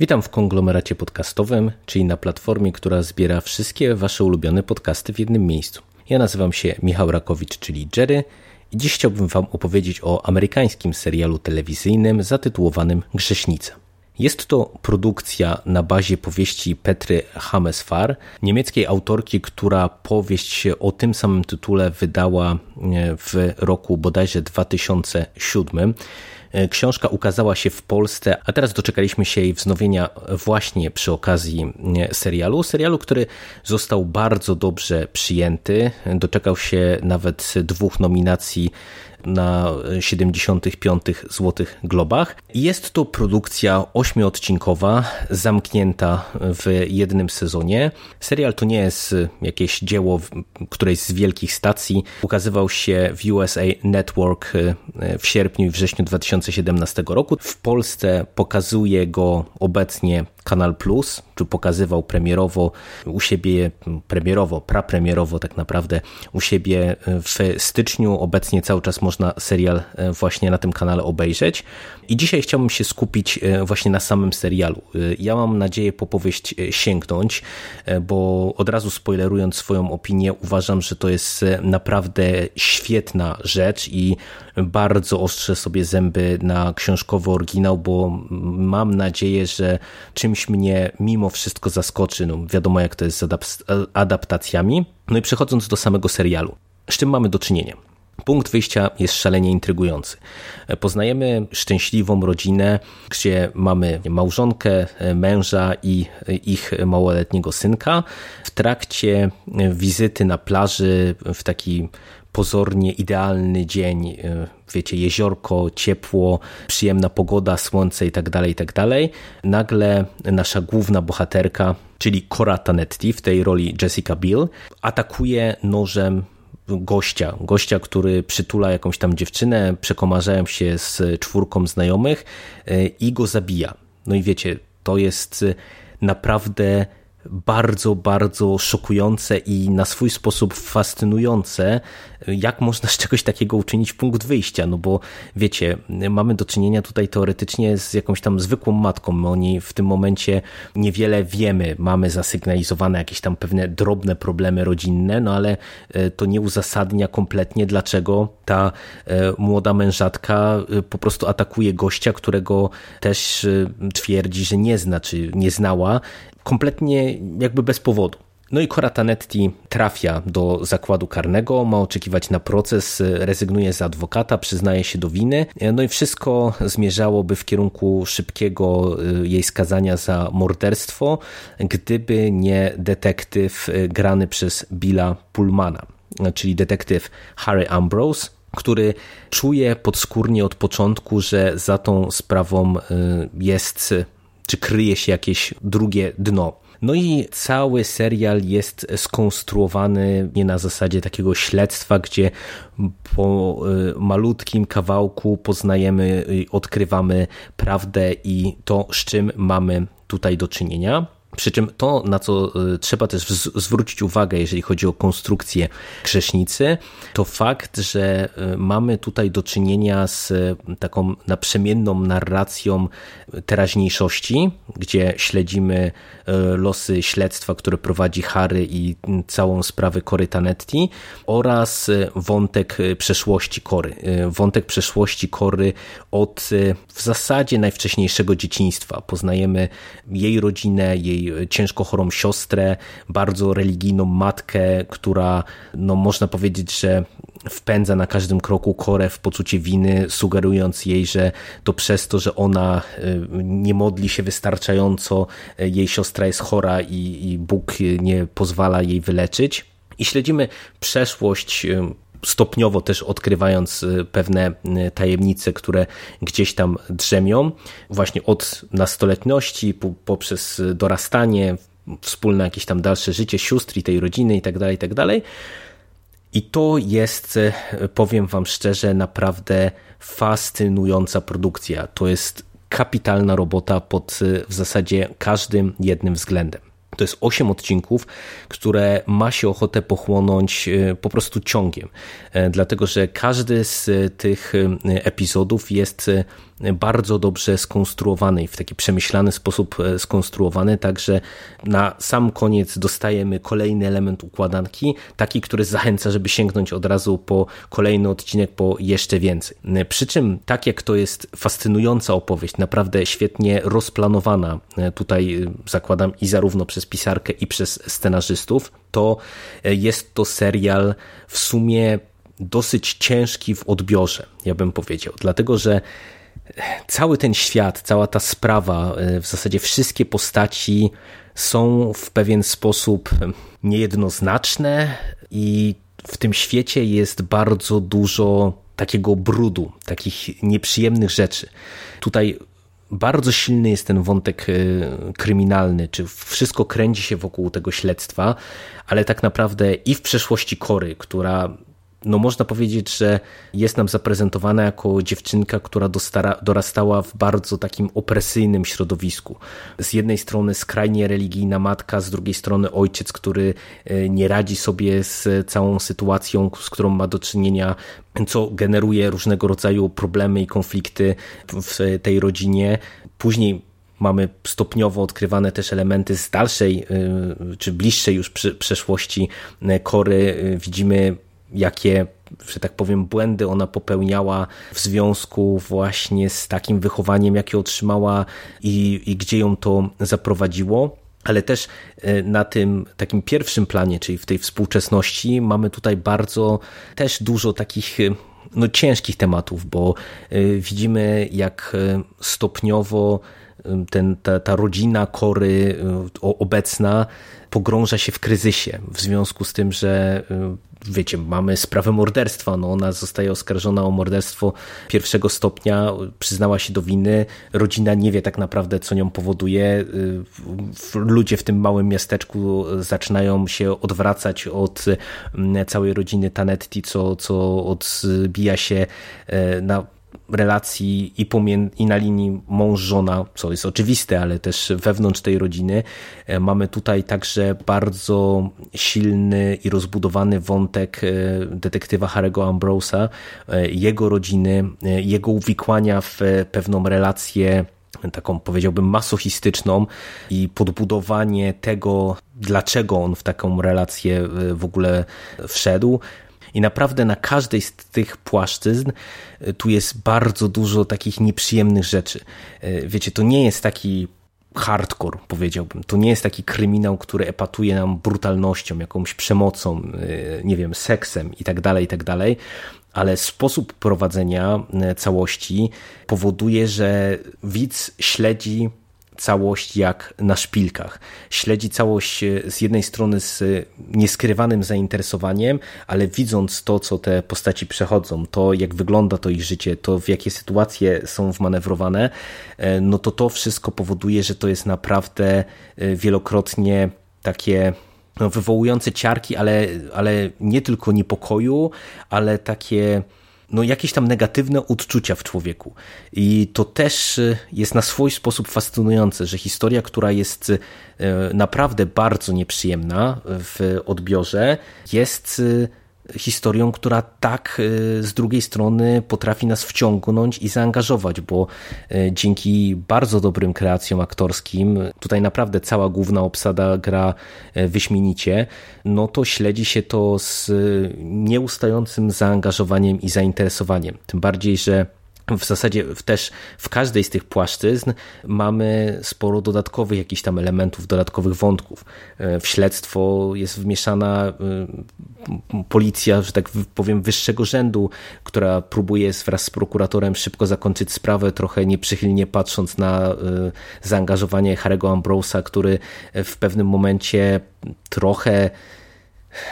Witam w konglomeracie podcastowym, czyli na platformie, która zbiera wszystkie Wasze ulubione podcasty w jednym miejscu. Ja nazywam się Michał Rakowicz, czyli Jerry i dziś chciałbym Wam opowiedzieć o amerykańskim serialu telewizyjnym zatytułowanym Grzesznica. Jest to produkcja na bazie powieści Petry Hamesfar, niemieckiej autorki, która powieść o tym samym tytule wydała w roku bodajże 2007. E, książka ukazała się w Polsce, a teraz doczekaliśmy się jej wznowienia właśnie przy okazji e, serialu. Serialu, który został bardzo dobrze przyjęty. Doczekał się nawet dwóch nominacji na 75 Złotych Globach. Jest to produkcja ośmiodcinkowa, zamknięta w jednym sezonie. Serial to nie jest jakieś dzieło którejś z wielkich stacji. Ukazywał się w USA Network w sierpniu i wrześniu 2017 roku. W Polsce pokazuje go obecnie Kanal Plus, czy pokazywał premierowo u siebie, premierowo, prapremierowo tak naprawdę u siebie w styczniu. Obecnie cały czas można serial e, właśnie na tym kanale obejrzeć. I dzisiaj chciałbym się skupić e, właśnie na samym serialu. E, ja mam nadzieję po powieść sięgnąć, bo od razu spoilerując swoją opinię, uważam, że to jest naprawdę świetna rzecz i bardzo ostrzę sobie zęby na książkowy oryginał, bo mam nadzieję, że czymś mnie mimo wszystko zaskoczy. No, wiadomo, jak to jest z adaptacjami. No i przechodząc do samego serialu. Z czym mamy do czynienia? Punkt wyjścia jest szalenie intrygujący. Poznajemy szczęśliwą rodzinę, gdzie mamy małżonkę, męża i ich małoletniego synka. W trakcie wizyty na plaży w taki pozornie idealny dzień, wiecie, jeziorko, ciepło, przyjemna pogoda, słońce i tak dalej, i tak dalej. Nagle nasza główna bohaterka, czyli Cora Tanetti, w tej roli Jessica Biel, atakuje nożem gościa, gościa, który przytula jakąś tam dziewczynę, przekomarzają się z czwórką znajomych e, i go zabija. No i wiecie, to jest naprawdę bardzo, bardzo szokujące i na swój sposób fascynujące, jak można z czegoś takiego uczynić punkt wyjścia, no bo wiecie, mamy do czynienia tutaj teoretycznie z jakąś tam zwykłą matką, my o niej w tym momencie niewiele wiemy, mamy zasygnalizowane jakieś tam pewne drobne problemy rodzinne, no ale e, to nie uzasadnia kompletnie, dlaczego ta e, młoda mężatka e, po prostu atakuje gościa, którego też twierdzi, że nie zna, czy nie znała kompletnie jakby bez powodu. No i Cora Tanetti trafia do zakładu karnego, ma oczekiwać na proces, rezygnuje z adwokata, przyznaje się do winy. No i wszystko zmierzałoby w kierunku szybkiego y, jej skazania za morderstwo, gdyby nie detektyw y, grany przez Billa Pullmana, czyli detektyw Harry Ambrose, który czuje podskórnie od początku, że za tą sprawą y, jest czy kryje się jakieś drugie dno. No i cały serial jest skonstruowany nie na zasadzie takiego śledztwa, gdzie po y, malutkim kawałku poznajemy, odkrywamy prawdę i to, z czym mamy tutaj do czynienia. Przy czym to, na co y, trzeba też zwrócić uwagę, jeżeli chodzi o konstrukcję grzesznicy, to fakt, że y, mamy tutaj do czynienia z y, taką naprzemienną narracją teraźniejszości, gdzie śledzimy losy śledztwa, które prowadzi Harry i całą sprawę Cory Tanetti oraz wątek przeszłości Cory. Wątek przeszłości Cory od w zasadzie najwcześniejszego dzieciństwa. Poznajemy jej rodzinę, jej ciężko chorą siostrę, bardzo religijną matkę, która no, można powiedzieć, że wpędza na każdym kroku Korę w poczucie winy, sugerując jej, że to przez to, że ona y, nie modli się wystarczająco, y, jej siostra jest chora i, i Bóg nie pozwala jej wyleczyć. I śledzimy przeszłość y, stopniowo też odkrywając pewne tajemnice, które gdzieś tam drzemią, właśnie od nastoletności poprzez dorastanie, wspólne jakieś tam dalsze życie sióstr i tej rodziny i tak tak. I to jest, powiem Wam szczerze, naprawdę fascynująca produkcja. To jest kapitalna robota pod w zasadzie każdym jednym względem. To jest 8 odcinków, które ma się ochotę pochłonąć e, po prostu ciągiem, e, dlatego że każdy z tych e, epizodów jest bardzo dobrze skonstruowany i w taki przemyślany sposób skonstruowany, także na sam koniec dostajemy kolejny element układanki, taki, który zachęca, żeby sięgnąć od razu po kolejny odcinek, po jeszcze więcej. Przy czym, tak jak to jest fascynująca opowieść, naprawdę świetnie rozplanowana, tutaj zakładam i zarówno przez pisarkę, i przez scenarzystów, to jest to serial w sumie dosyć ciężki w odbiorze, ja bym powiedział, dlatego że cały ten świat, cała ta sprawa, e, w zasadzie wszystkie postaci są w pewien sposób niejednoznaczne i w tym świecie jest bardzo dużo takiego brudu, takich nieprzyjemnych rzeczy. Tutaj bardzo silny jest ten wątek e, kryminalny, czy wszystko kręci się wokół tego śledztwa, ale tak naprawdę i w przeszłości Kory, która no można powiedzieć, że jest nam zaprezentowana jako dziewczynka, która dorastała w bardzo takim opresyjnym środowisku. Z jednej strony skrajnie religijna matka, z drugiej strony ojciec, który e, nie radzi sobie z całą sytuacją, z którą ma do czynienia, co generuje różnego rodzaju problemy i konflikty w tej rodzinie. Później mamy stopniowo odkrywane też elementy z dalszej e, czy bliższej już przeszłości e, Kory. Widzimy jakie, że tak powiem, błędy ona popełniała w związku właśnie z takim wychowaniem, jakie otrzymała i, i gdzie ją to zaprowadziło. Ale też e, na tym takim pierwszym planie, czyli w tej współczesności, mamy tutaj bardzo też dużo takich e, no, ciężkich tematów, bo e, widzimy, jak stopniowo ten, ta, ta rodzina Kory obecna pogrąża się w kryzysie w związku z tym, że wiecie, mamy sprawę morderstwa. No, ona zostaje oskarżona o morderstwo pierwszego stopnia, przyznała się do winy. Rodzina nie wie tak naprawdę, co nią powoduje. Y, ludzie w tym małym miasteczku zaczynają się odwracać od mm, całej rodziny Tanetti, co, co odbija się e, na relacji i, i na linii mąż-żona, co jest oczywiste, ale też wewnątrz tej rodziny. E, mamy tutaj także bardzo silny i rozbudowany wątek e, detektywa Harry'ego Ambrosa, e, jego rodziny, jego uwikłania w pewną relację taką powiedziałbym masochistyczną i podbudowanie tego, dlaczego on w taką relację w ogóle wszedł. I naprawdę na każdej z tych płaszczyzn e, tu jest bardzo dużo takich nieprzyjemnych rzeczy. E, wiecie, to nie jest taki hardcore, powiedziałbym. To nie jest taki kryminał, który epatuje nam brutalnością, jakąś przemocą, e, nie wiem, seksem i tak dalej, i tak ale sposób prowadzenia całości powoduje, że widz śledzi całość jak na szpilkach. Śledzi całość e, z jednej strony z nieskrywanym zainteresowaniem, ale widząc to, co te postaci przechodzą, to jak wygląda to ich życie, to w jakie sytuacje są wmanewrowane, e, no to to wszystko powoduje, że to jest naprawdę e, wielokrotnie takie no, wywołujące ciarki, ale, ale nie tylko niepokoju, ale takie no, jakieś tam negatywne odczucia w człowieku. I to też y, jest na swój sposób fascynujące, że historia, która jest y, naprawdę bardzo nieprzyjemna w odbiorze, jest y, historią, która tak y, z drugiej strony potrafi nas wciągnąć i zaangażować, bo y, dzięki bardzo dobrym kreacjom aktorskim, tutaj naprawdę cała główna obsada gra y, wyśmienicie, no to śledzi się to z nieustającym zaangażowaniem i zainteresowaniem. Tym bardziej, że w zasadzie też w każdej z tych płaszczyzn mamy sporo dodatkowych jakichś tam elementów, dodatkowych wątków. E, w śledztwo jest wmieszana e, policja, że tak powiem, wyższego rzędu, która próbuje wraz z prokuratorem szybko zakończyć sprawę, trochę nieprzychylnie patrząc na e, zaangażowanie Harry'ego Ambrosa, który w pewnym momencie trochę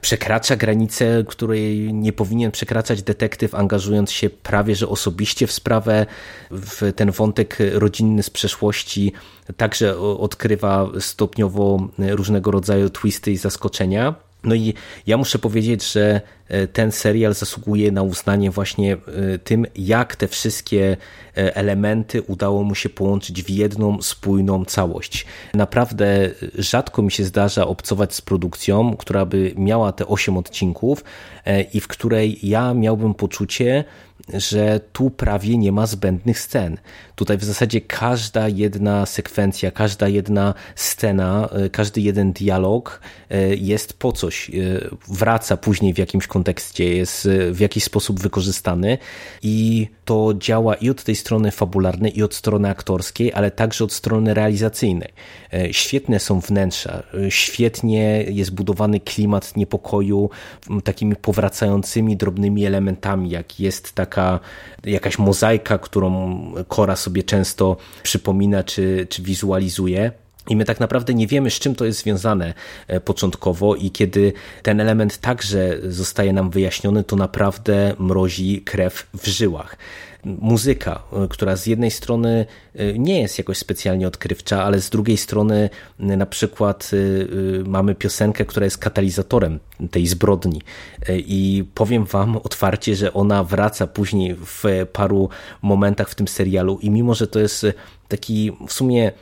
przekracza granicę, której nie powinien przekraczać detektyw, angażując się prawie że osobiście w sprawę, w ten wątek rodzinny z przeszłości, także odkrywa stopniowo różnego rodzaju twisty i zaskoczenia. No i ja muszę powiedzieć, że e, ten serial zasługuje na uznanie właśnie e, tym, jak te wszystkie e, elementy udało mu się połączyć w jedną spójną całość. Naprawdę rzadko mi się zdarza obcować z produkcją, która by miała te 8 odcinków i w której ja miałbym poczucie, że tu prawie nie ma zbędnych scen. Tutaj w zasadzie każda jedna sekwencja, każda jedna scena, e, każdy jeden dialog e, jest po coś. E, wraca później w jakimś kontekście, jest w jakiś sposób wykorzystany i to działa i od tej strony fabularnej, i od strony aktorskiej, ale także od strony realizacyjnej. Świetne są wnętrza, świetnie jest budowany klimat niepokoju takimi powracającymi drobnymi elementami, jak jest taka jakaś mozaika, którą Kora sobie często przypomina czy, czy wizualizuje. I my tak naprawdę nie wiemy, z czym to jest związane e, początkowo, i kiedy ten element także zostaje nam wyjaśniony, to naprawdę mrozi krew w żyłach. Muzyka, e, która z jednej strony e, nie jest jakoś specjalnie odkrywcza, ale z drugiej strony na przykład mamy piosenkę, która jest katalizatorem tej zbrodni. I powiem wam otwarcie, że ona wraca później w paru momentach w tym serialu i mimo, że to jest taki w sumie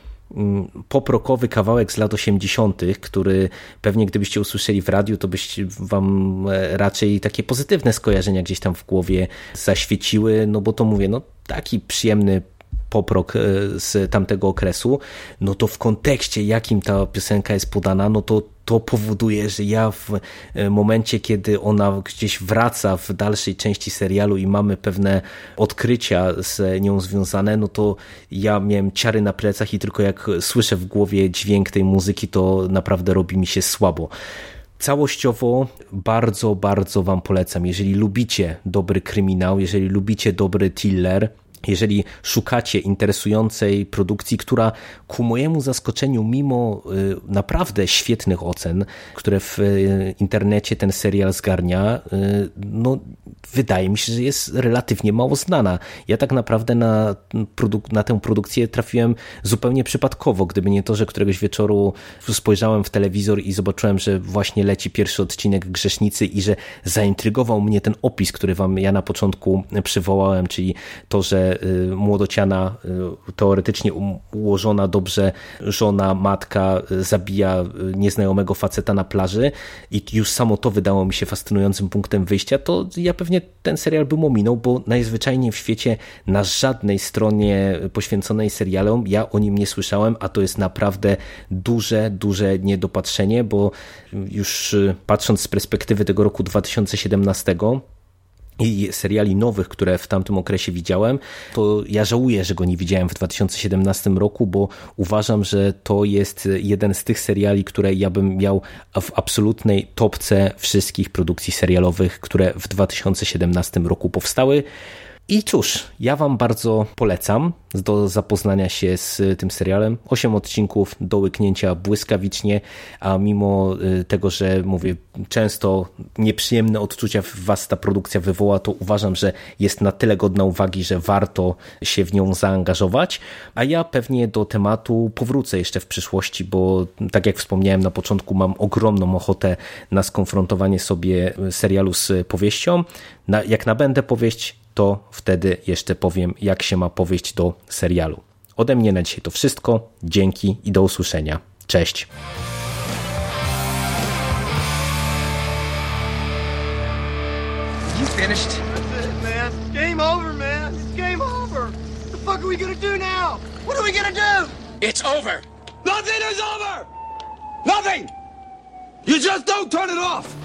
poprokowy kawałek z lat 80., który pewnie gdybyście usłyszeli w radiu, to byście wam e, raczej takie pozytywne skojarzenia gdzieś tam w głowie zaświeciły, no bo to mówię, no taki przyjemny poprok e, z tamtego okresu, no to w kontekście jakim ta piosenka jest podana, no to to powoduje, że ja w e, momencie, kiedy ona gdzieś wraca w dalszej części serialu i mamy pewne odkrycia z nią związane, no to ja miałem ciary na plecach i tylko jak słyszę w głowie dźwięk tej muzyki, to naprawdę robi mi się słabo. Całościowo bardzo, bardzo Wam polecam. Jeżeli lubicie dobry kryminał, jeżeli lubicie dobry thriller, jeżeli szukacie interesującej produkcji, która ku mojemu zaskoczeniu, mimo y, naprawdę świetnych ocen, które w y, internecie ten serial zgarnia, y, no wydaje mi się, że jest relatywnie mało znana. Ja tak naprawdę na, na tę produkcję trafiłem zupełnie przypadkowo, gdyby nie to, że któregoś wieczoru spojrzałem w telewizor i zobaczyłem, że właśnie leci pierwszy odcinek Grzesznicy i że zaintrygował mnie ten opis, który wam ja na początku przywołałem, czyli to, że y, młodociana, y, teoretycznie ułożona dobrze żona, matka y, zabija nieznajomego faceta na plaży i już samo to wydało mi się fascynującym punktem wyjścia, to ja pewnie ten serial bym ominął, bo najzwyczajniej w świecie na żadnej stronie poświęconej serialom ja o nim nie słyszałem, a to jest naprawdę duże, duże niedopatrzenie, bo już patrząc z perspektywy tego roku 2017, i seriali nowych, które w tamtym okresie widziałem, to ja żałuję, że go nie widziałem w 2017 roku, bo uważam, że to jest jeden z tych seriali, które ja bym miał w absolutnej topce wszystkich produkcji serialowych, które w 2017 roku powstały. I cóż, ja Wam bardzo polecam do zapoznania się z tym serialem. Osiem odcinków do łyknięcia błyskawicznie, a mimo y, tego, że mówię, często nieprzyjemne odczucia w Was ta produkcja wywoła, to uważam, że jest na tyle godna uwagi, że warto się w nią zaangażować. A ja pewnie do tematu powrócę jeszcze w przyszłości, bo tak jak wspomniałem na początku, mam ogromną ochotę na skonfrontowanie sobie serialu z powieścią. Jak nabędę powieść, to wtedy jeszcze powiem, jak się ma powieść do serialu. Ode mnie na dzisiaj to wszystko. Dzięki i do usłyszenia. Cześć. You finished? That's it, man. Game over, man. It's game over. What the fuck are we gonna do now? What are we gonna do? It's over. Nothing is over. Nothing. You just don't turn it off.